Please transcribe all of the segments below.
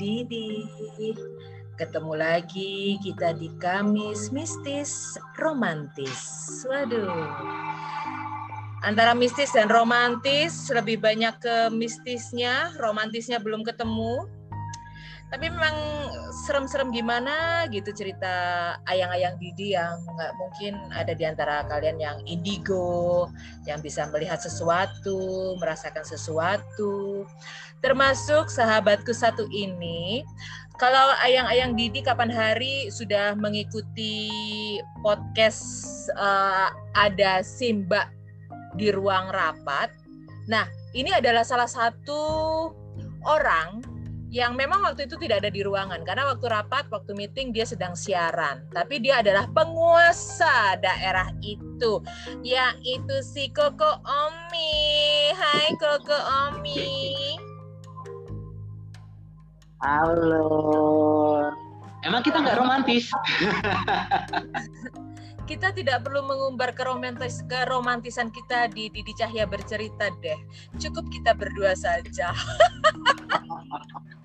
Didi. Ketemu lagi kita di Kamis Mistis Romantis. Waduh. Antara mistis dan romantis, lebih banyak ke mistisnya, romantisnya belum ketemu tapi memang serem-serem gimana gitu cerita ayang-ayang Didi yang nggak mungkin ada di antara kalian yang indigo, yang bisa melihat sesuatu, merasakan sesuatu. Termasuk sahabatku satu ini, kalau ayang-ayang Didi kapan hari sudah mengikuti podcast uh, ada Simba di ruang rapat. Nah, ini adalah salah satu orang yang memang waktu itu tidak ada di ruangan karena waktu rapat, waktu meeting dia sedang siaran. Tapi dia adalah penguasa daerah itu, yaitu si Koko Omi. Hai Koko Omi. Halo. Emang kita nggak romantis? kita tidak perlu mengumbar keromantis keromantisan kita di Didi Cahya bercerita deh. Cukup kita berdua saja.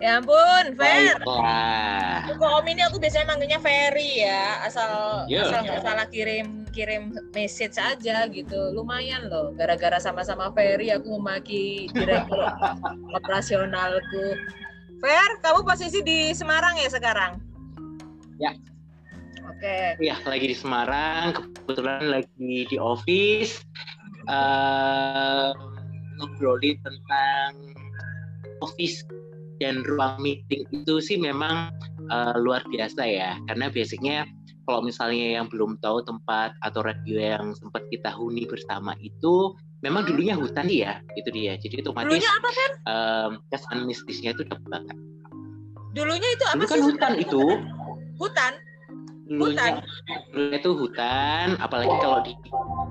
ya ampun, Fer. Kok Om ini aku biasanya manggilnya Ferry ya, asal yeah. asal nggak salah kirim kirim message aja gitu. Lumayan loh, gara-gara sama-sama Ferry aku memaki direktur operasionalku. Fer, kamu posisi di Semarang ya sekarang? Ya. Oke. Okay. Iya, lagi di Semarang. Kebetulan lagi di office. Uh, ngobrolin tentang office dan ruang meeting itu sih memang uh, luar biasa ya. Karena basicnya kalau misalnya yang belum tahu tempat atau radio yang sempat kita huni bersama itu memang dulunya hutan ya itu dia. Jadi otomatis dulunya apa kan um, kesan mistisnya itu dapat banget. Dulunya itu apa Dulu kan sih hutan itu. Hutan? Dulunya dulunya itu hutan apalagi kalau di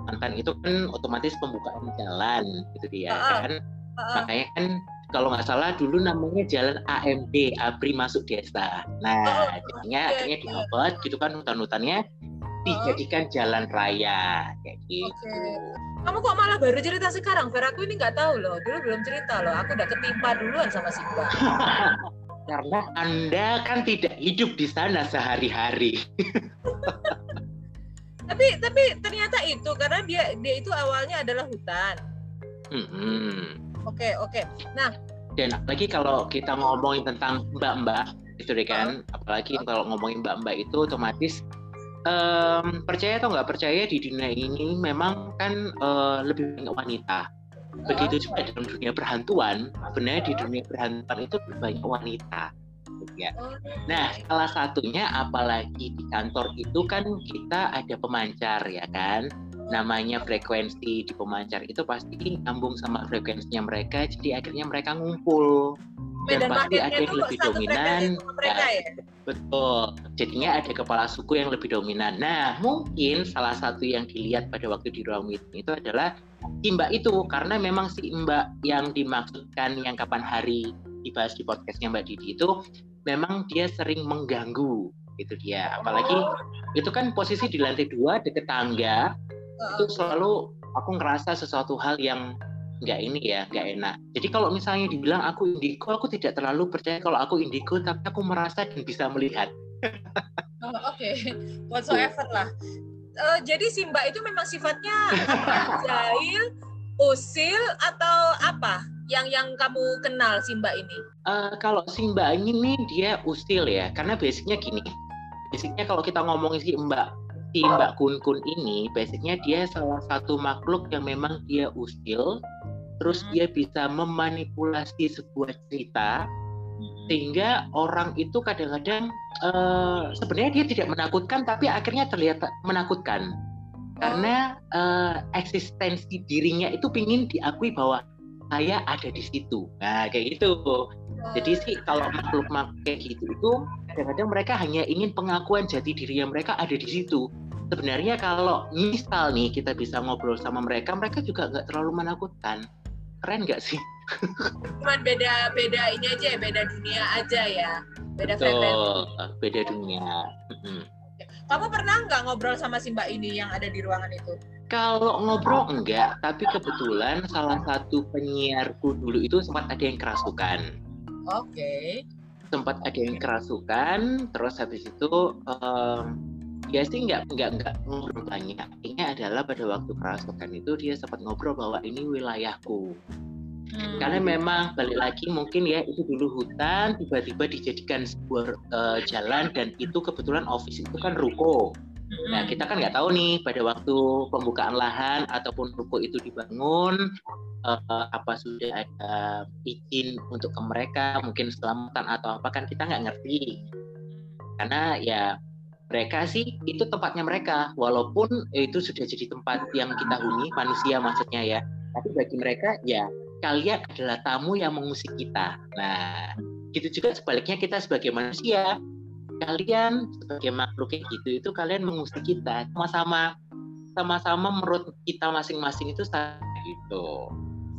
mantan itu kan otomatis pembukaan jalan gitu dia uh -uh. kan. Uh -uh. makanya kan kalau nggak salah dulu namanya Jalan AMD Abri Masuk Desa. Nah, oh, jadinya okay. akhirnya diobot gitu kan hutan-hutannya dijadikan jalan raya kayak gitu. Okay. Kamu kok malah baru cerita sekarang? Vera aku ini nggak tahu loh. Dulu belum cerita loh. Aku udah ketimpa duluan sama si. Karena Anda kan tidak hidup di sana sehari-hari. tapi tapi ternyata itu karena dia dia itu awalnya adalah hutan. Mm -hmm. Oke, oke. Nah, dan apalagi kalau kita ngomongin tentang mbak-mbak itu deh kan, uh, apalagi uh, kalau ngomongin mbak-mbak itu otomatis um, percaya atau nggak percaya di dunia ini memang kan uh, lebih banyak wanita. Begitu juga dalam dunia perhantuan, sebenarnya di dunia perhantuan itu lebih banyak wanita. Ya. Oh, nah, salah satunya apalagi di kantor itu kan kita ada pemancar ya kan namanya frekuensi di pemancar itu pasti nyambung sama frekuensinya mereka jadi akhirnya mereka ngumpul. Dan Medan pasti ada yang lebih dominan. ya, ya? betul. Jadinya ada kepala suku yang lebih dominan. Nah mungkin salah satu yang dilihat pada waktu di ruang meeting itu adalah si mbak itu karena memang si mbak yang dimaksudkan yang kapan hari dibahas di podcastnya mbak Didi itu memang dia sering mengganggu itu dia. Apalagi oh. itu kan posisi di lantai dua deket tangga itu selalu aku ngerasa sesuatu hal yang nggak ini ya nggak enak. Jadi kalau misalnya dibilang aku indigo aku tidak terlalu percaya kalau aku indigo tapi aku merasa dan bisa melihat. Oh, oke. Okay. whatsoever lah. Uh, jadi Simba itu memang sifatnya jahil usil atau apa? Yang yang kamu kenal Simba ini? Uh, kalau Simba ini dia usil ya. Karena basicnya gini. Basicnya kalau kita ngomongin si Mbak si Mbak Kun Kun ini basicnya dia salah satu makhluk yang memang dia usil terus hmm. dia bisa memanipulasi sebuah cerita hmm. sehingga orang itu kadang-kadang uh, sebenarnya dia tidak menakutkan tapi akhirnya terlihat menakutkan karena uh, eksistensi dirinya itu ingin diakui bahwa saya ada di situ nah kayak gitu jadi sih kalau makhluk-makhluk kayak gitu itu kadang-kadang mereka hanya ingin pengakuan jati diri yang mereka ada di situ. Sebenarnya kalau misal nih kita bisa ngobrol sama mereka, mereka juga nggak terlalu menakutkan. Keren nggak sih? Cuman beda beda ini aja ya, beda dunia aja ya. Beda Betul, beda dunia. Kamu pernah nggak ngobrol sama si Mbak ini yang ada di ruangan itu? Kalau ngobrol enggak, tapi kebetulan salah satu penyiarku dulu itu sempat ada yang kerasukan. Oke. Okay. Sempat ada yang kerasukan, terus habis itu um, ya sih nggak nggak nggak ngobrol banyak. Ini adalah pada waktu kerasukan itu dia sempat ngobrol bahwa ini wilayahku. Hmm. Karena memang balik lagi mungkin ya itu dulu hutan tiba-tiba dijadikan sebuah uh, jalan dan itu kebetulan office itu kan ruko. Nah, kita kan nggak tahu nih pada waktu pembukaan lahan ataupun ruko itu dibangun uh, apa sudah ada izin untuk ke mereka, mungkin selamatan atau apa kan kita nggak ngerti. Karena ya mereka sih itu tempatnya mereka, walaupun itu sudah jadi tempat yang kita huni manusia maksudnya ya. Tapi bagi mereka ya kalian adalah tamu yang mengusik kita. Nah, gitu juga sebaliknya kita sebagai manusia kalian sebagai makhluk kayak gitu itu kalian mengusik kita. Sama-sama sama-sama menurut kita masing-masing itu gitu.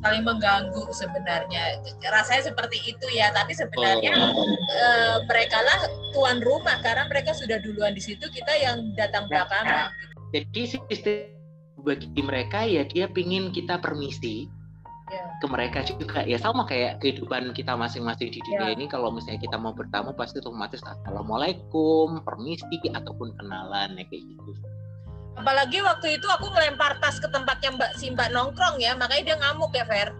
Saling mengganggu sebenarnya. Rasanya seperti itu ya tapi sebenarnya oh. e, mereka lah tuan rumah karena mereka sudah duluan di situ kita yang datang nah, belakangan. jadi sistem bagi mereka ya dia pingin kita permisi yeah. ke mereka juga ya sama kayak kehidupan kita masing-masing di dunia yeah. ini kalau misalnya kita mau bertamu pasti otomatis assalamualaikum permisi ataupun kenalan ya kayak gitu apalagi waktu itu aku ngelempar tas ke tempatnya mbak si mbak nongkrong ya makanya dia ngamuk ya Fer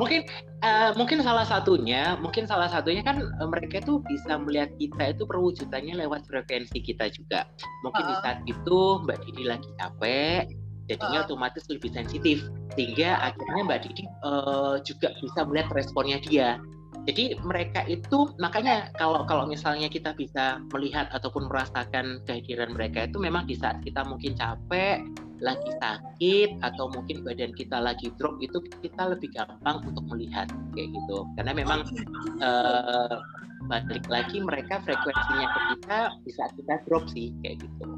mungkin uh, mungkin salah satunya mungkin salah satunya kan mereka tuh bisa melihat kita itu perwujudannya lewat frekuensi kita juga mungkin uh -uh. di saat itu mbak Didi lagi capek jadinya otomatis lebih sensitif sehingga akhirnya Mbak Didi uh, juga bisa melihat responnya dia. Jadi mereka itu makanya kalau kalau misalnya kita bisa melihat ataupun merasakan kehadiran mereka itu memang di saat kita mungkin capek lagi sakit atau mungkin badan kita lagi drop itu kita lebih gampang untuk melihat kayak gitu. Karena memang uh, balik lagi mereka frekuensinya ke kita di saat kita drop sih kayak gitu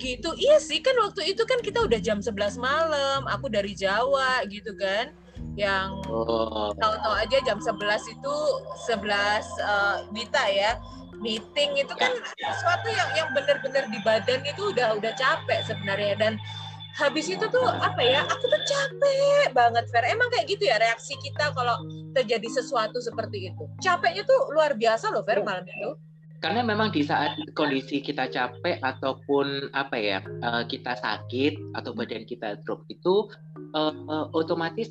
gitu. Iya sih kan waktu itu kan kita udah jam 11 malam aku dari Jawa gitu kan. Yang oh. tahu-tahu aja jam 11 itu 11 uh, Bita ya meeting itu kan sesuatu yang yang benar-benar di badan itu udah udah capek sebenarnya. Dan habis itu tuh apa ya aku tuh capek banget Fer. Emang kayak gitu ya reaksi kita kalau terjadi sesuatu seperti itu? Capeknya tuh luar biasa loh Fer malam itu karena memang di saat kondisi kita capek ataupun apa ya uh, kita sakit atau badan kita drop itu uh, uh, otomatis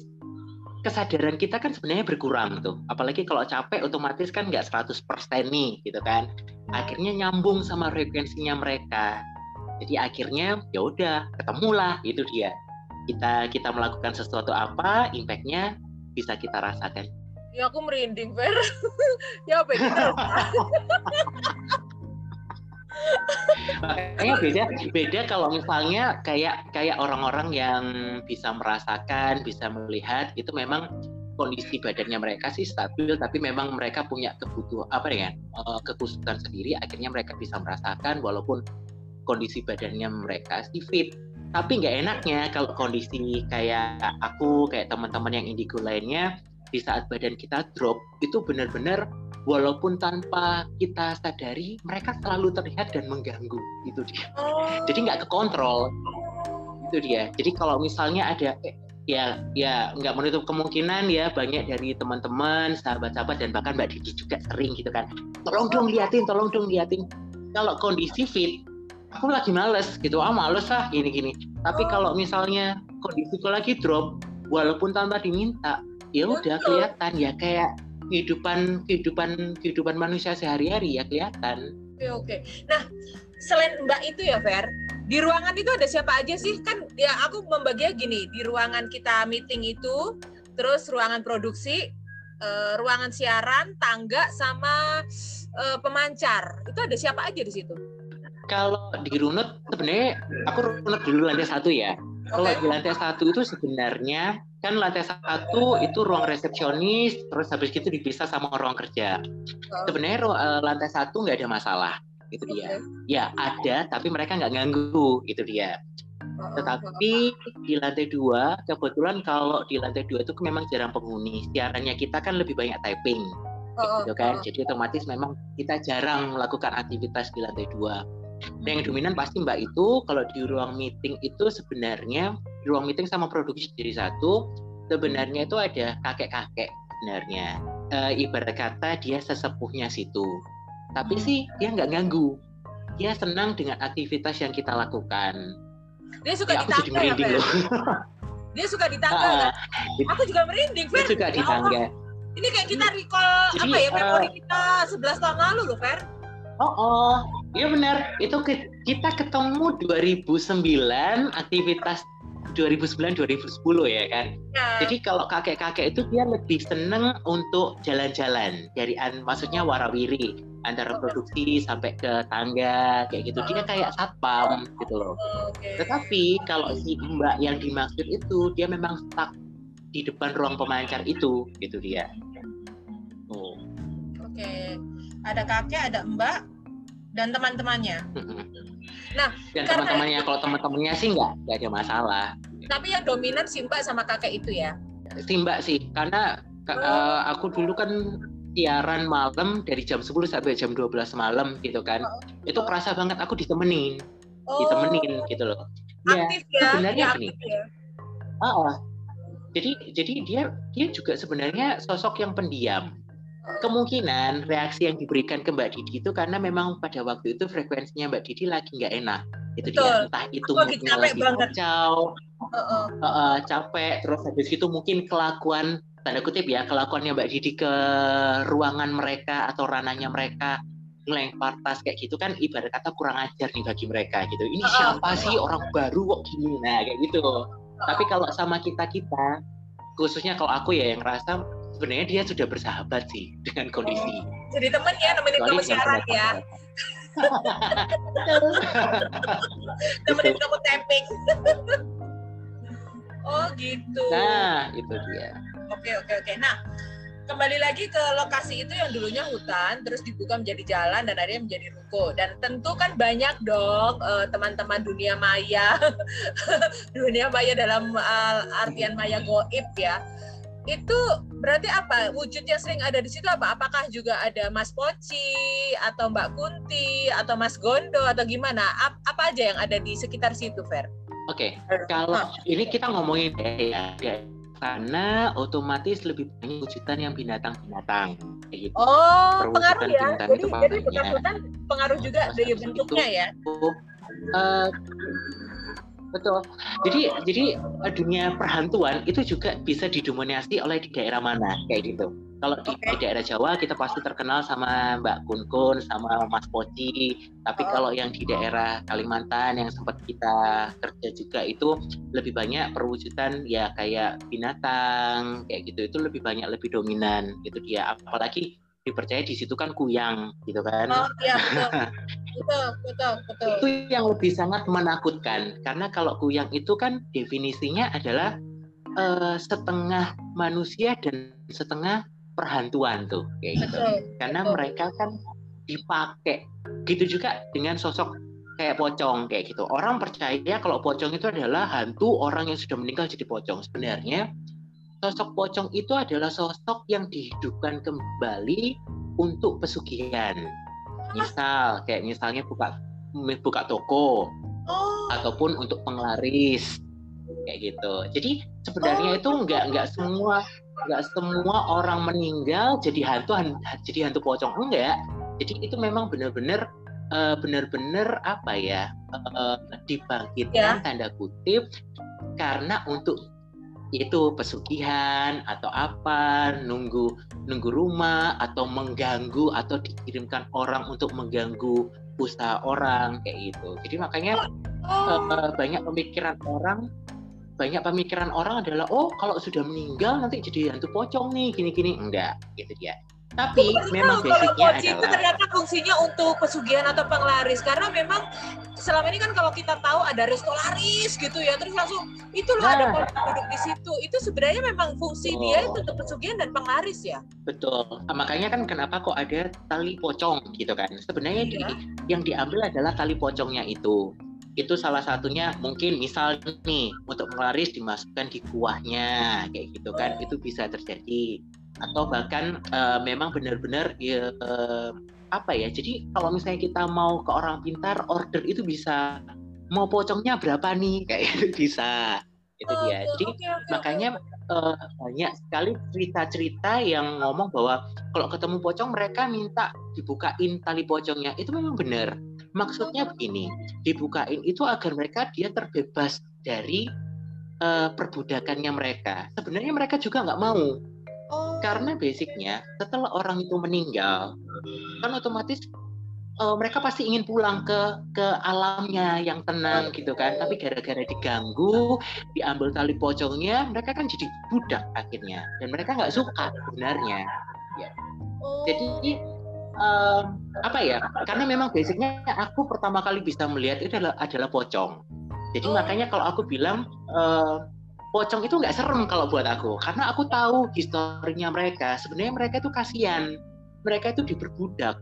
kesadaran kita kan sebenarnya berkurang tuh. Apalagi kalau capek otomatis kan nggak 100% nih gitu kan. Akhirnya nyambung sama frekuensinya mereka. Jadi akhirnya ya udah ketemulah itu dia. Kita kita melakukan sesuatu apa impactnya bisa kita rasakan Ya aku merinding, Fer. ya apa gitu. Makanya beda beda kalau misalnya kayak kayak orang-orang yang bisa merasakan, bisa melihat itu memang kondisi badannya mereka sih stabil tapi memang mereka punya kebutuhan apa ya eh, kekhususan sendiri akhirnya mereka bisa merasakan walaupun kondisi badannya mereka sih fit tapi nggak enaknya kalau kondisi kayak aku kayak teman-teman yang indigo lainnya di saat badan kita drop itu benar-benar walaupun tanpa kita sadari mereka selalu terlihat dan mengganggu. Itu dia. Oh. jadi nggak kekontrol. Itu dia. Jadi kalau misalnya ada ya ya nggak menutup kemungkinan ya banyak dari teman-teman sahabat-sahabat dan bahkan mbak Didi juga sering gitu kan. Tolong dong liatin tolong dong liatin. Kalau kondisi fit aku lagi males gitu. Ah males lah gini gini tapi kalau misalnya kondisiku lagi drop walaupun tanpa diminta ya udah kelihatan ya kayak kehidupan kehidupan kehidupan manusia sehari-hari ya kelihatan. Oke oke. Nah selain Mbak itu ya Fer, di ruangan itu ada siapa aja sih? Kan ya aku membaginya gini, di ruangan kita meeting itu, terus ruangan produksi, uh, ruangan siaran, tangga sama uh, pemancar. Itu ada siapa aja di situ? Kalau di runut sebenarnya aku runut dulu lantai satu ya. Kalau di lantai satu itu sebenarnya kan lantai satu itu ruang resepsionis, terus habis itu dipisah sama ruang kerja. Oh. Sebenarnya uh, lantai satu nggak ada masalah, itu dia. Ya ada, tapi mereka nggak ganggu, itu dia. Oh, Tetapi di lantai dua, kebetulan kalau di lantai dua itu memang jarang penghuni. Siarannya kita kan lebih banyak typing, gitu kan. Jadi otomatis memang kita jarang melakukan aktivitas di lantai dua Nah, yang dominan pasti Mbak itu kalau di ruang meeting itu sebenarnya di ruang meeting sama produksi jadi satu, sebenarnya itu ada kakek-kakek sebenarnya. E, ibarat kata dia sesepuhnya situ. Tapi hmm. sih dia nggak ganggu. Dia senang dengan aktivitas yang kita lakukan. Dia suka ya, aku jadi merinding loh. Dia suka. Uh, kan? Aku juga merinding, Fer. Dia suka di tangga. Ini kayak kita recall Jadi, apa ya memori uh, kita 11 tahun lalu loh, Fer. Oh, oh, iya benar. Itu kita ketemu 2009 aktivitas 2009 2010 ya kan. Ya. Jadi kalau kakek-kakek itu dia lebih seneng untuk jalan-jalan dari an maksudnya warawiri antara produksi sampai ke tangga kayak gitu. Dia kayak satpam gitu loh. Okay. Tetapi kalau si Mbak yang dimaksud itu dia memang stuck di depan ruang pemancar itu gitu dia. Oh. Oke. Okay ada kakek, ada mbak, dan teman-temannya. Nah, dan teman-temannya kalau teman-temannya sih nggak nggak ada masalah. Tapi yang dominan si mbak sama kakek itu ya? Si mbak sih, karena oh. uh, aku dulu kan siaran malam dari jam 10 sampai jam 12 malam gitu kan. Oh. Itu kerasa banget aku ditemenin. Oh. Ditemenin gitu loh. Ya, aktif ya, sebenarnya ya, gini. Ya. Uh, jadi jadi dia dia juga sebenarnya sosok yang pendiam kemungkinan reaksi yang diberikan ke Mbak Didi itu karena memang pada waktu itu frekuensinya Mbak Didi lagi nggak enak. Itu dia entah itu capek lagi banget. kacau. Uh -uh. Uh -uh, capek. Terus habis itu mungkin kelakuan tanda kutip ya kelakuannya Mbak Didi ke ruangan mereka atau ranahnya mereka ngelempar tas kayak gitu kan ibarat kata kurang ajar nih bagi mereka gitu. Ini siapa sih? Orang baru kok gini. Nah kayak gitu. Tapi kalau sama kita kita khususnya kalau aku ya yang rasa sebenarnya dia sudah bersahabat sih dengan kondisi. Oh, jadi temen ya nemenin kamu siaran ya. nemenin kamu tapping. oh gitu. Nah itu dia. Oke oke oke. Nah kembali lagi ke lokasi itu yang dulunya hutan terus dibuka menjadi jalan dan akhirnya menjadi ruko dan tentu kan banyak dong uh, teman-teman dunia maya dunia maya dalam uh, artian maya goib ya itu berarti apa wujudnya sering ada di situ apa apakah juga ada Mas Poci atau Mbak Kunti atau Mas Gondo atau gimana Ap apa aja yang ada di sekitar situ Fer? Oke okay. kalau oh. ini kita ngomongin ya, ya karena otomatis lebih banyak wujudan yang binatang-binatang gitu. Oh, pengaruh ya. Jadi jadi pengaruh pengaruh juga dari bentuknya itu, ya. Uh, Betul. Jadi jadi eh, dunia perhantuan itu juga bisa didominasi oleh di daerah mana kayak gitu. Kalau di, okay. di daerah Jawa kita pasti terkenal sama Mbak Kun Kun sama Mas Poci. Tapi oh. kalau yang di daerah Kalimantan yang sempat kita kerja juga itu lebih banyak perwujudan ya kayak binatang kayak gitu. Itu lebih banyak lebih dominan gitu dia. Apalagi dipercaya di situ kan kuyang gitu kan. Oh iya betul. betul, betul, betul. Itu yang lebih sangat menakutkan karena kalau kuyang itu kan definisinya adalah uh, setengah manusia dan setengah perhantuan tuh kayak gitu. Betul, karena betul. mereka kan dipakai. Gitu juga dengan sosok kayak pocong kayak gitu. Orang percaya kalau pocong itu adalah hantu orang yang sudah meninggal jadi pocong. Sebenarnya sosok pocong itu adalah sosok yang dihidupkan kembali untuk pesugihan. Misal kayak misalnya buka buka toko oh. ataupun untuk penglaris kayak gitu. Jadi sebenarnya oh. itu nggak nggak semua nggak semua orang meninggal jadi hantu jadi hantu pocong enggak. Jadi itu memang benar-benar uh, benar-benar apa ya uh, dibangkitkan yeah. tanda kutip karena untuk itu pesugihan atau apa nunggu nunggu rumah atau mengganggu atau dikirimkan orang untuk mengganggu usaha orang kayak gitu jadi makanya oh. uh, banyak pemikiran orang banyak pemikiran orang adalah oh kalau sudah meninggal nanti jadi hantu pocong nih gini gini enggak gitu dia tapi memang basicnya adalah itu ternyata fungsinya untuk pesugihan atau penglaris. Karena memang selama ini kan kalau kita tahu ada resto laris gitu ya terus langsung itu loh nah. ada penduduk di situ. Itu sebenarnya memang fungsi oh. dia itu untuk pesugihan dan penglaris ya. Betul. Nah, makanya kan kenapa kok ada tali pocong gitu kan? Sebenarnya iya. di, yang diambil adalah tali pocongnya itu. Itu salah satunya mungkin misal nih untuk menglaris dimasukkan di kuahnya kayak gitu kan. Itu bisa terjadi atau bahkan uh, memang benar-benar uh, apa ya jadi kalau misalnya kita mau ke orang pintar order itu bisa mau pocongnya berapa nih? Kayak itu bisa. Itu oh, dia jadi okay, okay, makanya Uh, banyak sekali cerita-cerita yang ngomong bahwa kalau ketemu pocong mereka minta dibukain tali pocongnya. Itu memang benar. Maksudnya begini dibukain itu agar mereka dia terbebas dari uh, perbudakannya mereka. Sebenarnya mereka juga nggak mau Karena basicnya setelah orang itu meninggal, kan otomatis uh, mereka pasti ingin pulang ke ke alamnya yang tenang gitu kan. Tapi gara-gara diganggu, diambil tali pocongnya, mereka kan jadi budak akhirnya. Dan mereka nggak suka sebenarnya. Ya. Jadi uh, apa ya? Karena memang basicnya aku pertama kali bisa melihat itu adalah adalah pocong. Jadi makanya kalau aku bilang uh, pocong itu nggak serem kalau buat aku. Karena aku tahu historinya mereka. Sebenarnya mereka itu kasihan. Mereka itu diperbudak.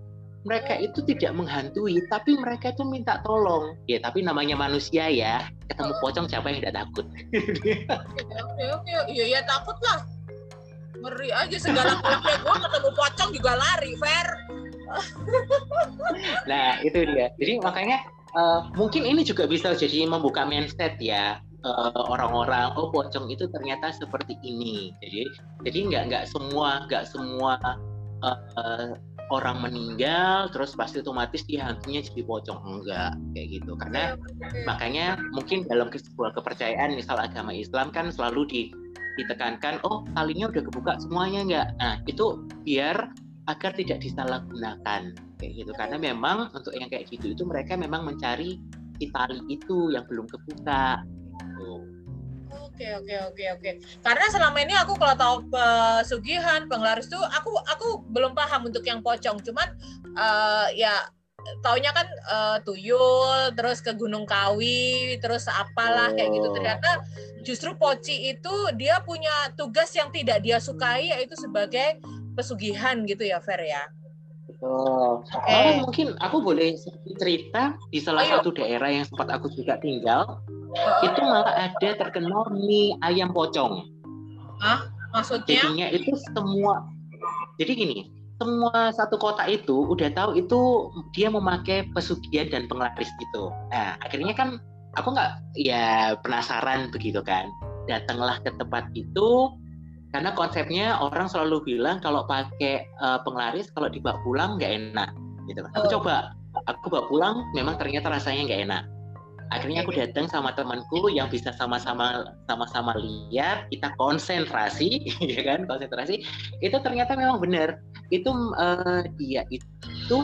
Mereka itu tidak menghantui tapi mereka itu minta tolong. Ya tapi namanya manusia ya. Ketemu pocong siapa yang tidak takut? Oke oke iya ya takut lah ngeri aja segala keluarga gue ketemu pocong juga lari fair nah itu dia. Jadi makanya uh, mungkin ini juga bisa jadi membuka mindset ya Eh, orang-orang uh, oh pocong itu ternyata seperti ini. Jadi jadi nggak nggak semua nggak semua uh, uh, orang meninggal terus pasti otomatis dia hantunya jadi pocong. Enggak kayak gitu. Karena makanya mungkin dalam sebuah kepercayaan misal agama Islam kan selalu di, ditekankan oh talinya udah kebuka semuanya enggak nah itu biar agar tidak disalahgunakan kayak gitu. Karena memang untuk yang kayak gitu itu mereka memang mencari si tali itu yang belum kebuka Oke oke oke oke. Karena selama ini aku kalau tahu pesugihan, penglaris tuh aku aku belum paham untuk yang pocong. Cuman uh, ya taunya kan uh, tuyul, terus ke Gunung Kawi, terus apalah kayak gitu. Ternyata justru poci itu dia punya tugas yang tidak dia sukai yaitu sebagai pesugihan gitu ya Fer ya. Betul. Okay. mungkin aku boleh cerita di salah Ayo. satu daerah yang sempat aku juga tinggal itu malah ada terkenal mie ayam pocong. Hah? Maksudnya? Jadinya itu semua. Jadi gini, semua satu kota itu udah tahu itu dia memakai pesugihan dan penglaris gitu. Nah, akhirnya kan aku nggak ya penasaran begitu kan. Datanglah ke tempat itu karena konsepnya orang selalu bilang kalau pakai uh, penglaris kalau dibawa pulang nggak enak gitu kan. Aku oh. coba, aku bawa pulang memang ternyata rasanya nggak enak akhirnya aku datang sama temanku yang bisa sama-sama sama-sama lihat kita konsentrasi ya kan konsentrasi. Itu ternyata memang benar. Itu uh, dia itu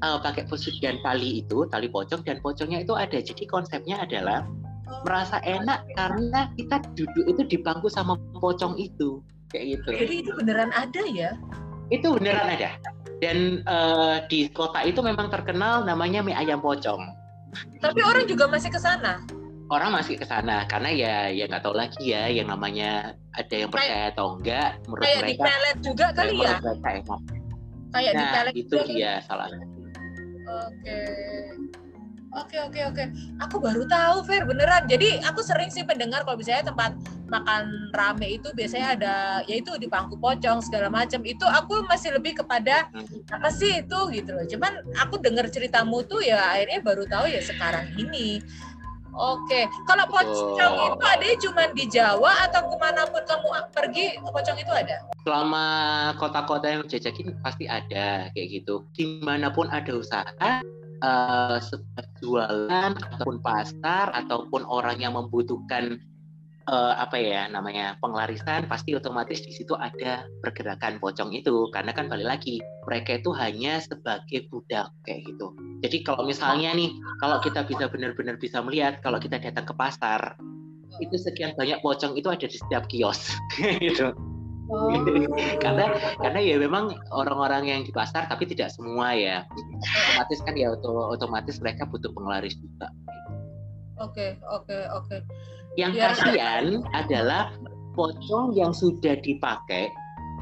uh, pakai dan tali itu tali pocong dan pocongnya itu ada. Jadi konsepnya adalah merasa enak karena kita duduk itu di bangku sama pocong itu. Kayak gitu. Jadi itu beneran ada ya? Itu beneran ada. Dan uh, di kota itu memang terkenal namanya mie ayam pocong tapi orang juga masih ke sana. Orang masih ke sana karena ya ya nggak tahu lagi ya yang namanya ada yang percaya atau enggak menurut kayak mereka. Kayak di pelet juga kali ya. Kayak nah, di pelet itu dia salah Oke. Oke oke oke. Aku baru tahu Fer beneran. Jadi aku sering sih mendengar kalau misalnya tempat makan rame itu biasanya ada yaitu di pangku pocong segala macam. Itu aku masih lebih kepada apa sih itu gitu loh. Cuman aku dengar ceritamu tuh ya akhirnya baru tahu ya sekarang ini. Oke, kalau pocong oh. itu ada cuma di Jawa atau ke mana pun kamu pergi, pocong itu ada? Selama kota-kota yang jajakin pasti ada kayak gitu. Di mana pun ada usaha, uh, jualan ataupun pasar ataupun orang yang membutuhkan uh, apa ya namanya penglarisan pasti otomatis di situ ada pergerakan pocong itu. Karena kan balik lagi mereka itu hanya sebagai budak kayak gitu. Jadi kalau misalnya nih kalau kita bisa benar-benar bisa melihat kalau kita datang ke pasar itu sekian banyak pocong itu ada di setiap kios gitu Oh. karena karena ya memang orang-orang yang di pasar tapi tidak semua ya otomatis kan ya otomatis mereka butuh penglaris juga. Oke oke oke. Yang ya. kasihan adalah pocong yang sudah dipakai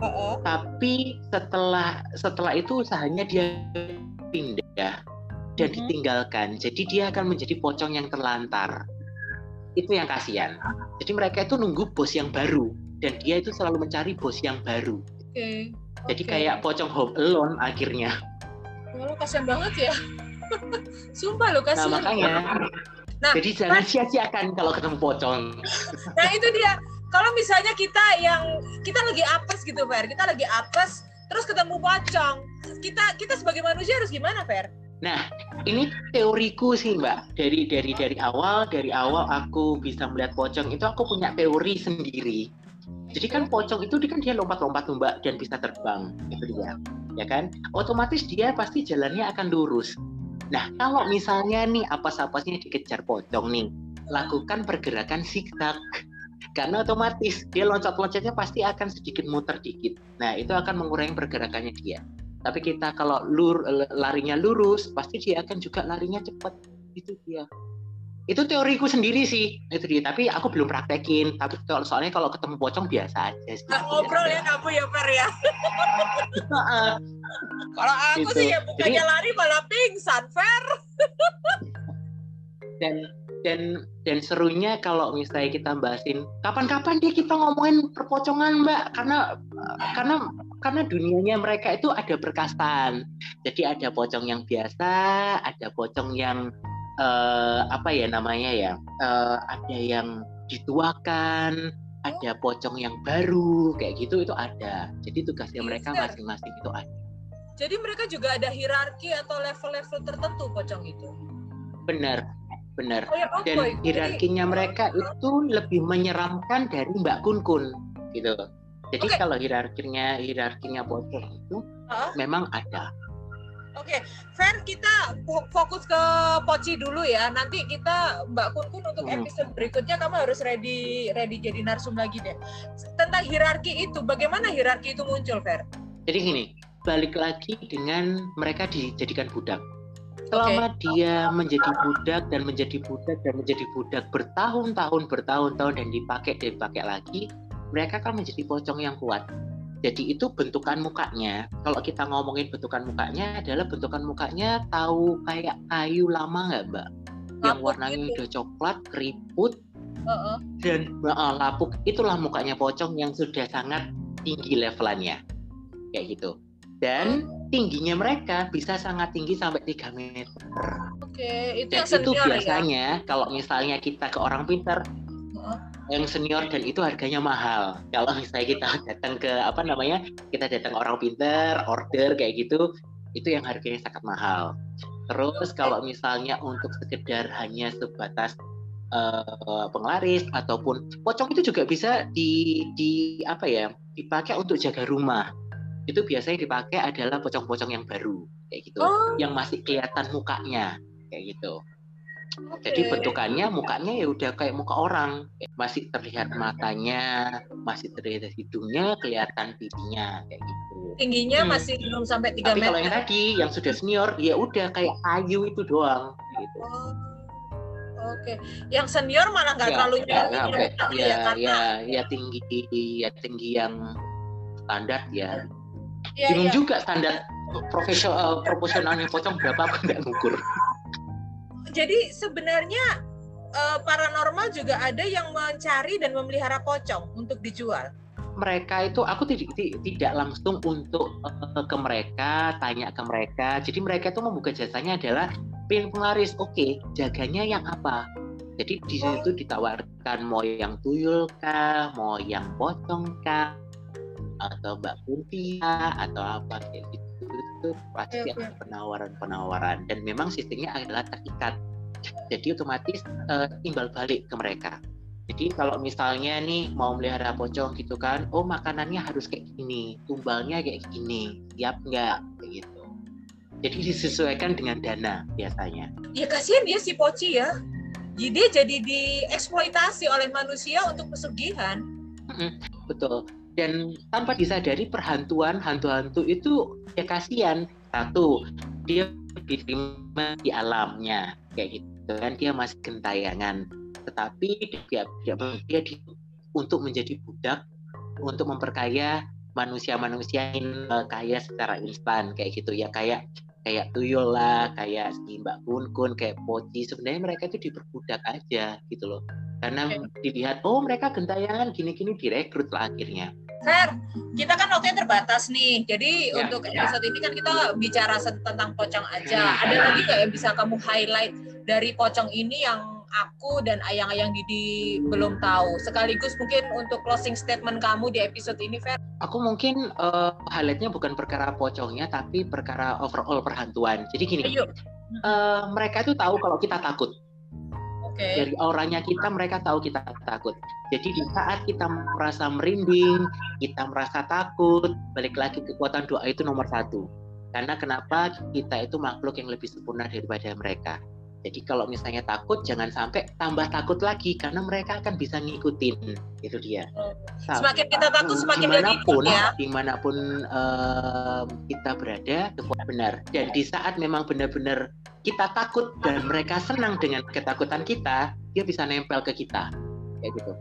uh -uh. tapi setelah setelah itu usahanya dia pindah dan uh -huh. ditinggalkan jadi dia akan menjadi pocong yang terlantar itu yang kasihan jadi mereka itu nunggu bos yang baru dan dia itu selalu mencari bos yang baru Oke. Jadi Oke. kayak pocong home alone akhirnya. Wah, kasihan banget ya. Sumpah lo Nah kasihan. makanya. Nah, jadi jangan sia-siakan kalau ketemu pocong. Nah itu dia. Kalau misalnya kita yang kita lagi apes gitu, Fer. Kita lagi apes, terus ketemu pocong. Kita kita sebagai manusia harus gimana, Fer? Nah, ini teoriku sih, Mbak. Dari dari dari awal, dari awal aku bisa melihat pocong itu aku punya teori sendiri. Jadi kan pocong itu dia kan dia lompat-lompat Mbak dan bisa terbang, itu dia. Ya kan? Otomatis dia pasti jalannya akan lurus. Nah, kalau misalnya nih apa-apanya dikejar pocong nih, lakukan pergerakan zigzag. Karena otomatis dia loncat-loncatnya pasti akan sedikit muter dikit. Nah, itu akan mengurangi pergerakannya dia. Tapi kita kalau lur, larinya lurus, pasti dia akan juga larinya cepat. Itu dia. Itu teoriku sendiri sih. Itu dia. Tapi aku belum praktekin. Tapi kalau soalnya kalau ketemu pocong biasa aja sih. Nah, ngobrol ya kamu ya, Fer ya. Kalau aku Gitu. sih ya bukannya Jadi- lari malah pingsan, Fer. dan dan dan serunya kalau misalnya kita bahasin kapan-kapan dia kita ngomongin perpocongan mbak karena karena karena dunianya mereka itu ada berkastan jadi ada pocong yang biasa ada pocong yang eh, apa ya namanya ya eh, ada yang dituakan ada pocong yang baru kayak gitu itu ada jadi tugasnya mereka Bisa. masing-masing itu ada Jadi mereka juga ada hierarki atau level-level tertentu pocong itu. benar benar Oh ya, apa dan itu? hierarkinya mereka itu lebih menyeramkan dari Mbak Kun Kun gitu. Jadi Oke. kalau hierarkinya hierarkinya pocong itu Hah? memang ada. Oke, Fer, kita fo- fokus ke Poci dulu ya. Nanti kita Mbak Kun Kun untuk Hmm. episode berikutnya kamu harus ready ready jadi narsum lagi deh. Tentang hierarki itu, bagaimana hierarki itu muncul, Fer? Jadi gini, balik lagi dengan mereka dijadikan budak. Selama dia menjadi budak dan menjadi budak dan menjadi budak bertahun-tahun bertahun-tahun dan dipakai dan dipakai lagi, mereka kan menjadi pocong yang kuat. Jadi itu bentukan mukanya. Kalau kita ngomongin bentukan mukanya adalah bentukan mukanya tahu kayak kayu lama nggak mbak? Yang warnanya gitu. udah coklat, keriput, Heeh. dan uh, lapuk. Itulah mukanya pocong yang sudah sangat tinggi levelannya. Kayak gitu. Dan tingginya mereka bisa sangat tinggi sampai 3 meter. Oke, itu Dan yang itu ya. biasanya kalau misalnya kita ke orang pintar. Yang senior dan itu harganya mahal. Kalau misalnya kita datang ke apa namanya, kita datang orang pintar, order kayak gitu, itu yang harganya sangat mahal. Terus kalau misalnya untuk sekedar hanya sebatas eh, penglaris ataupun pocong itu juga bisa di di apa ya dipakai untuk jaga rumah. Itu biasanya dipakai adalah pocong-pocong yang baru kayak gitu, Oh, yang masih kelihatan mukanya kayak gitu. Oke. Jadi bentukannya mukanya ya udah kayak muka orang, masih terlihat matanya, masih terlihat hidungnya, kelihatan pipinya kayak gitu. tingginya Hmm. masih belum sampai 3 Tapi meter. kalau yang tadi yang sudah senior ya udah kayak kayu itu doang gitu. Oh, Oke, yang senior malah nggak Ya, terlalu ya, ya, ya, ya, karena ya, ya tinggi, ya tinggi yang standar ya. ya, Bingung ya. juga standar profesional proporsionalnya pocong berapa aku nggak ngukur. Jadi sebenarnya eh, paranormal juga ada yang mencari dan memelihara pocong untuk dijual. mereka itu aku tidak ti- tidak langsung untuk eh, ke mereka tanya ke mereka. Jadi mereka itu membuka jasanya adalah pin penglaris. Oke jaganya yang apa? Jadi di situ ditawarkan mau yang tuyul kah mau yang pocong kah atau mbak kunti kah, atau apa kayak gitu itu pasti oke. ada penawaran-penawaran dan memang sistemnya adalah terikat jadi otomatis timbal balik ke mereka jadi kalau misalnya nih mau melihara pocong gitu kan, oh makanannya harus kayak gini, tumbalnya kayak gini, siap nggak? Gitu. Jadi disesuaikan dengan dana biasanya. Ya kasihan dia si Poci ya. Jadi jadi dieksploitasi oleh manusia untuk pesugihan. Betul. Dan tanpa disadari perhantuan hantu-hantu itu ya kasihan. Satu, dia diterima di alamnya kayak gitu kan. Dia masih gentayangan. Tetapi dia dia, dia di, untuk menjadi budak untuk memperkaya manusia-manusia yang eh, kaya secara instan kayak gitu ya. Kayak kayak tuyul lah kayak si Mbak Kun Kun kayak Poci sebenarnya mereka itu diperbudak aja gitu loh. Karena dilihat oh mereka gentayangan gini-gini direkrut lah akhirnya Fer, kita kan waktunya terbatas nih. Jadi ya, untuk ya. episode ini kan kita bicara tentang pocong aja. Hmm. Ada lagi nggak yang bisa kamu highlight dari pocong ini yang aku dan ayang-ayang Didi belum tahu. Sekaligus mungkin untuk closing statement kamu di episode ini, Fer. Aku mungkin uh, highlightnya bukan perkara pocongnya, tapi perkara overall perhantuan. Jadi gini, Uh, mereka itu tahu kalau kita takut. Okay. Dari auranya kita mereka tahu kita takut. Jadi di saat kita merasa merinding, kita merasa takut, balik lagi kekuatan doa itu nomor satu. Karena kenapa kita itu makhluk yang lebih sempurna daripada mereka. Jadi kalau misalnya takut, jangan sampai tambah takut lagi karena mereka akan bisa ngikutin. Itu dia. Semakin kita takut, semakin di mana pun, dia ya. Di mana pun um, kita berada, benar. Dan di saat memang benar-benar kita takut dan mereka senang dengan ketakutan kita, dia bisa nempel ke kita, kayak gitu.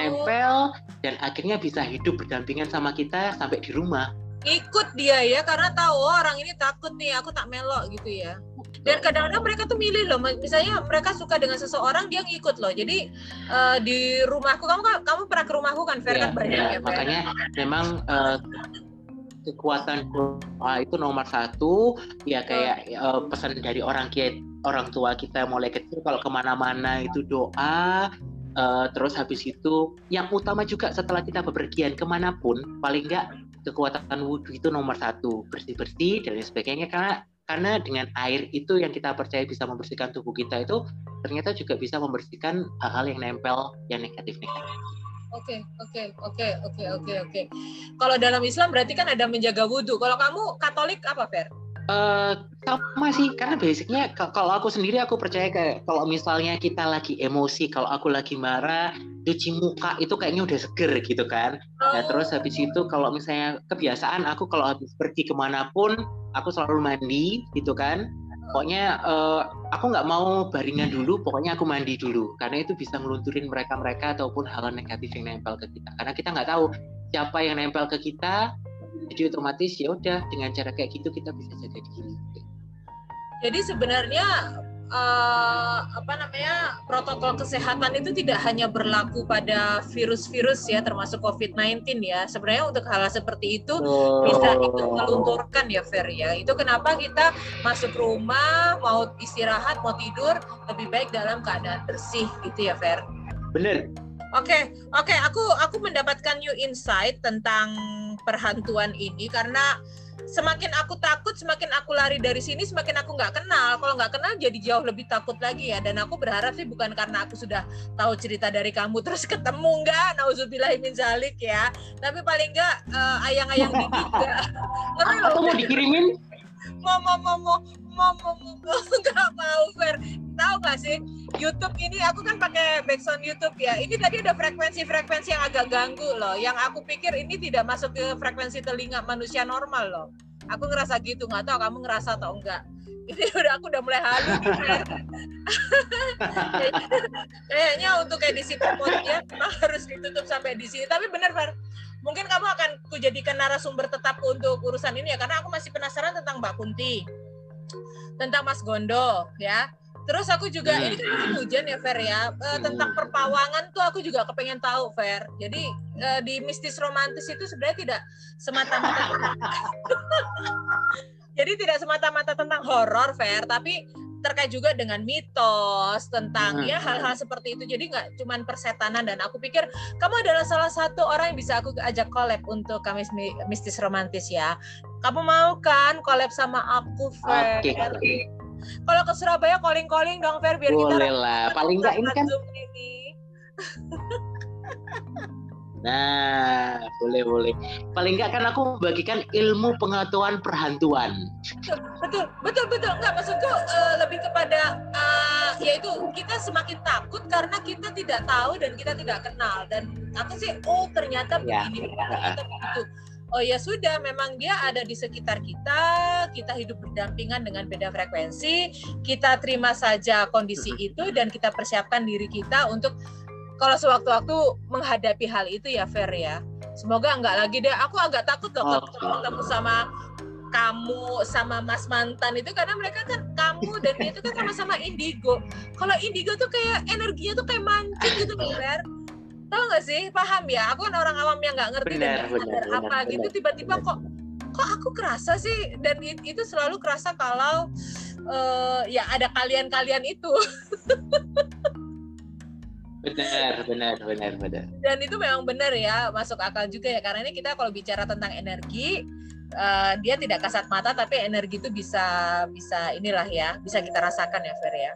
Nempel dan akhirnya bisa hidup berdampingan sama kita sampai di rumah. Ikut dia ya karena tahu oh, orang ini takut nih, aku tak melok gitu ya dan kadang-kadang mereka tuh milih loh misalnya mereka suka dengan seseorang dia ngikut loh. Jadi uh, di rumahku kamu kamu pernah ke rumahku kan Fer? Yeah, kan banyak yeah. ya makanya memang uh, kekuatan doa itu nomor satu. Ya kayak uh, pesan dari orang kita orang tua kita mulai kecil kalau ke mana-mana itu doa uh, terus habis itu yang utama juga setelah kita bepergian ke mana pun paling enggak kekuatan wudhu itu nomor satu. Bersih bersih dan sebagainya karena karena dengan air itu yang kita percaya bisa membersihkan tubuh kita itu ternyata juga bisa membersihkan hal-hal yang nempel yang negatif-negatif. Oke, oke, oke, oke, oke, oke. Kalau dalam Islam berarti kan ada menjaga wudhu. Kalau kamu Katolik apa, Fer? Uh, sama sih, karena basicnya kalau aku sendiri aku percaya kayak kalau misalnya kita lagi emosi, kalau aku lagi marah, cuci muka itu kayaknya udah seger gitu kan. Nah terus habis itu kalau misalnya kebiasaan aku kalau habis pergi ke mana pun, aku selalu mandi gitu kan. Pokoknya uh, aku nggak mau baringan dulu, pokoknya aku mandi dulu karena itu bisa ngelunturin mereka-mereka ataupun hal negatif yang nempel ke kita. Karena kita nggak tahu siapa yang nempel ke kita, jadi otomatis ya udah dengan cara kayak gitu kita bisa jaga diri jadi sebenarnya uh, apa namanya protokol kesehatan itu tidak hanya berlaku pada virus-virus ya termasuk COVID-19 ya. Sebenarnya untuk hal, -hal seperti itu oh. bisa itu melunturkan ya Fer ya. Itu kenapa kita masuk rumah mau istirahat mau tidur lebih baik dalam keadaan bersih gitu ya Fer. Bener. Oke, okay, oke, okay, aku aku mendapatkan new insight tentang perhantuan ini karena semakin aku takut, semakin aku lari dari sini, semakin aku nggak kenal. Kalau nggak kenal jadi jauh lebih takut lagi ya. Dan aku berharap sih bukan karena aku sudah tahu cerita dari kamu terus ketemu nggak, nauzubillahimin zalik ya. Tapi paling nggak uh, ayang-ayang dikit nggak. Atau mau dikirimin? Mau mau mau mau mau nggak mau Fer. Tahu nggak sih? YouTube ini aku kan pakai background YouTube ya. Ini tadi ada frekuensi-frekuensi yang agak ganggu loh. Yang aku pikir ini tidak masuk ke frekuensi telinga manusia normal loh. Aku ngerasa gitu nggak tahu kamu ngerasa atau enggak ini udah aku udah mulai halu nih kayaknya untuk edisi ya memang harus ditutup sampai di sini. Tapi benar Fer. Mungkin kamu akan kujadikan narasumber tetap untuk urusan ini ya karena aku masih penasaran tentang Mbak Kunti tentang Mas Gondo ya. Terus aku juga hmm. ini kan musim hujan ya Fer ya uh, tentang perpawangan tuh aku juga kepengen tahu Fer. Jadi uh, di mistis romantis itu sebenarnya tidak semata-mata Jadi tidak semata-mata tentang horor Fer, tapi terkait juga dengan mitos tentang hmm. ya hal-hal seperti itu jadi nggak cuman persetanan dan aku pikir kamu adalah salah satu orang yang bisa aku ajak collab untuk kami mistis romantis ya kamu mau kan collab sama aku Fer okay. kalau ke Surabaya calling calling dong Fer biar Boleh kita lah paling nggak ini kan ini. Nah, boleh boleh. Paling enggak kan aku membagikan ilmu pengetahuan perhantuan. Betul, betul, betul. Enggak maksudku uh, lebih kepada uh, yaitu kita semakin takut karena kita tidak tahu dan kita tidak kenal dan aku sih oh ternyata ya. begini, ternyata begitu. Oh ya sudah, memang dia ada di sekitar kita, kita hidup berdampingan dengan beda frekuensi, kita terima saja kondisi itu dan kita persiapkan diri kita untuk kalau sewaktu-waktu menghadapi hal itu ya Fer ya. Semoga enggak lagi deh. Aku agak takut loh kalau ketemu sama kamu sama Mas mantan itu karena mereka kan kamu dan dia itu kan sama-sama indigo. Kalau indigo tuh kayak energinya tuh kayak mancing gitu Fer. Tahu nggak sih? Paham ya? Aku kan orang awam yang nggak ngerti benar, dan benar, benar, apa benar, gitu. Tiba-tiba kok kok aku kerasa sih? Dan itu selalu kerasa kalau uh, ya ada kalian-kalian itu. benar, benar, benar, benar. Dan itu memang benar ya, masuk akal juga ya. Karena ini kita kalau bicara tentang energi, uh, dia tidak kasat mata, tapi energi itu bisa bisa inilah ya, bisa kita rasakan ya, Fer ya.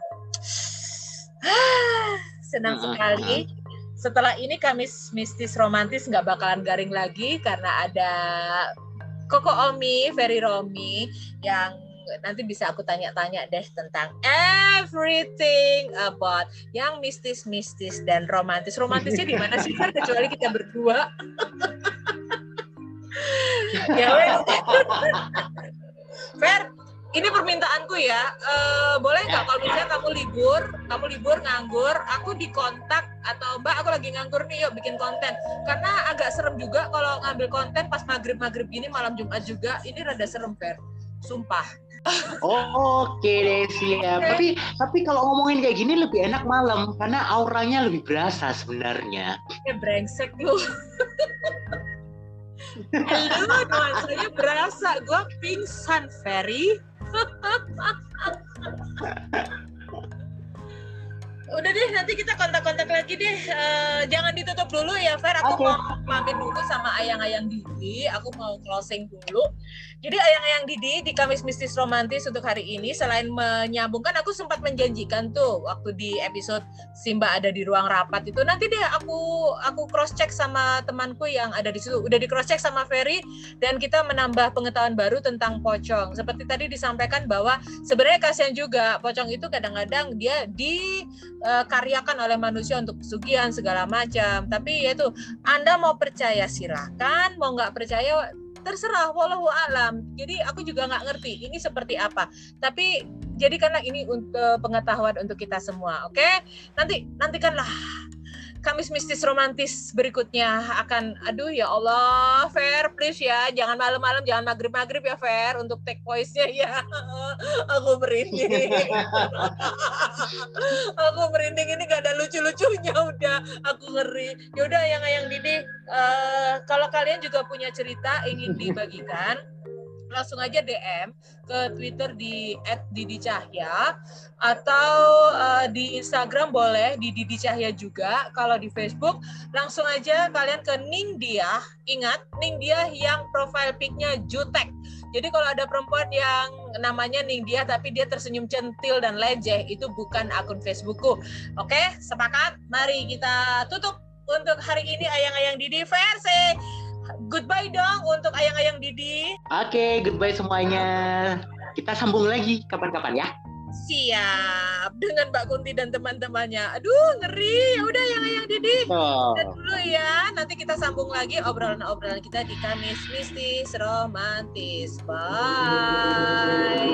Senang sekali. Setelah ini Kamis mistis romantis nggak bakalan garing lagi karena ada Koko Omi, Ferry Romi yang nanti bisa aku tanya-tanya deh tentang everything about yang mistis-mistis dan romantis. Romantisnya di mana sih Fer kecuali kita berdua? ya wes. Fer, ini permintaanku ya. Uh, boleh nggak kalau misalnya kamu libur, kamu libur nganggur, aku dikontak atau Mbak aku lagi nganggur nih, yuk bikin konten. Karena agak serem juga kalau ngambil konten pas maghrib maghrib gini malam Jumat juga, ini rada serem Fer. Sumpah. Oh, Oke okay deh siap. Tapi tapi kalau ngomongin kayak gini lebih enak malam karena auranya lebih berasa sebenarnya. Ya brengsek lu. Halo, nuansanya berasa. Gue pingsan, Ferry. Udah deh, nanti kita kontak-kontak lagi deh. Uh, jangan ditutup dulu ya, Fer. Aku okay. mau pamit dulu sama ayang-ayang Didi. Aku mau closing dulu. Jadi ayang-ayang Didi di Kamis Mistis Romantis untuk hari ini selain menyambungkan aku sempat menjanjikan tuh waktu di episode Simba ada di ruang rapat itu nanti deh aku aku cross check sama temanku yang ada di situ udah di cross check sama Ferry dan kita menambah pengetahuan baru tentang pocong. Seperti tadi disampaikan bahwa sebenarnya kasihan juga pocong itu kadang-kadang dia dikaryakan eh, oleh manusia untuk pesugihan segala macam. Tapi yaitu Anda mau percaya silahkan, mau nggak percaya terserah walau alam. Jadi aku juga nggak ngerti ini seperti apa. Tapi jadi karena ini untuk pengetahuan untuk kita semua oke? Okay? nanti nantikanlah Kamis mistis romantis berikutnya akan aduh ya Allah Fair please ya jangan malam-malam jangan maghrib-maghrib ya Fair untuk take voice-nya ya. Aku merinding aku merinding ini gak ada lucu-lucunya udah aku ngeri yaudah yang yang Didi uh, kalau kalian juga punya cerita ingin dibagikan langsung aja DM ke Twitter di @didicahya atau uh, di Instagram boleh di Didi Cahya juga. Kalau di Facebook langsung aja kalian ke Ning Dia. Ingat Ning Dia yang profile pic-nya jutek. Jadi kalau ada perempuan yang namanya Ning Dia tapi dia tersenyum centil dan leceh itu bukan akun Facebookku. Oke, sepakat? Mari kita tutup untuk hari ini ayang-ayang Didi versi goodbye dong untuk ayang-ayang Didi. Oke, okay, goodbye semuanya. Kita sambung lagi kapan-kapan ya. Siap dengan Mbak Kunti dan teman-temannya. Aduh ngeri. Ya udah yang yang Didi. Oh. Dulu ya. Nanti kita sambung lagi obrolan-obrolan kita di Kamis Mistis Romantis. Bye.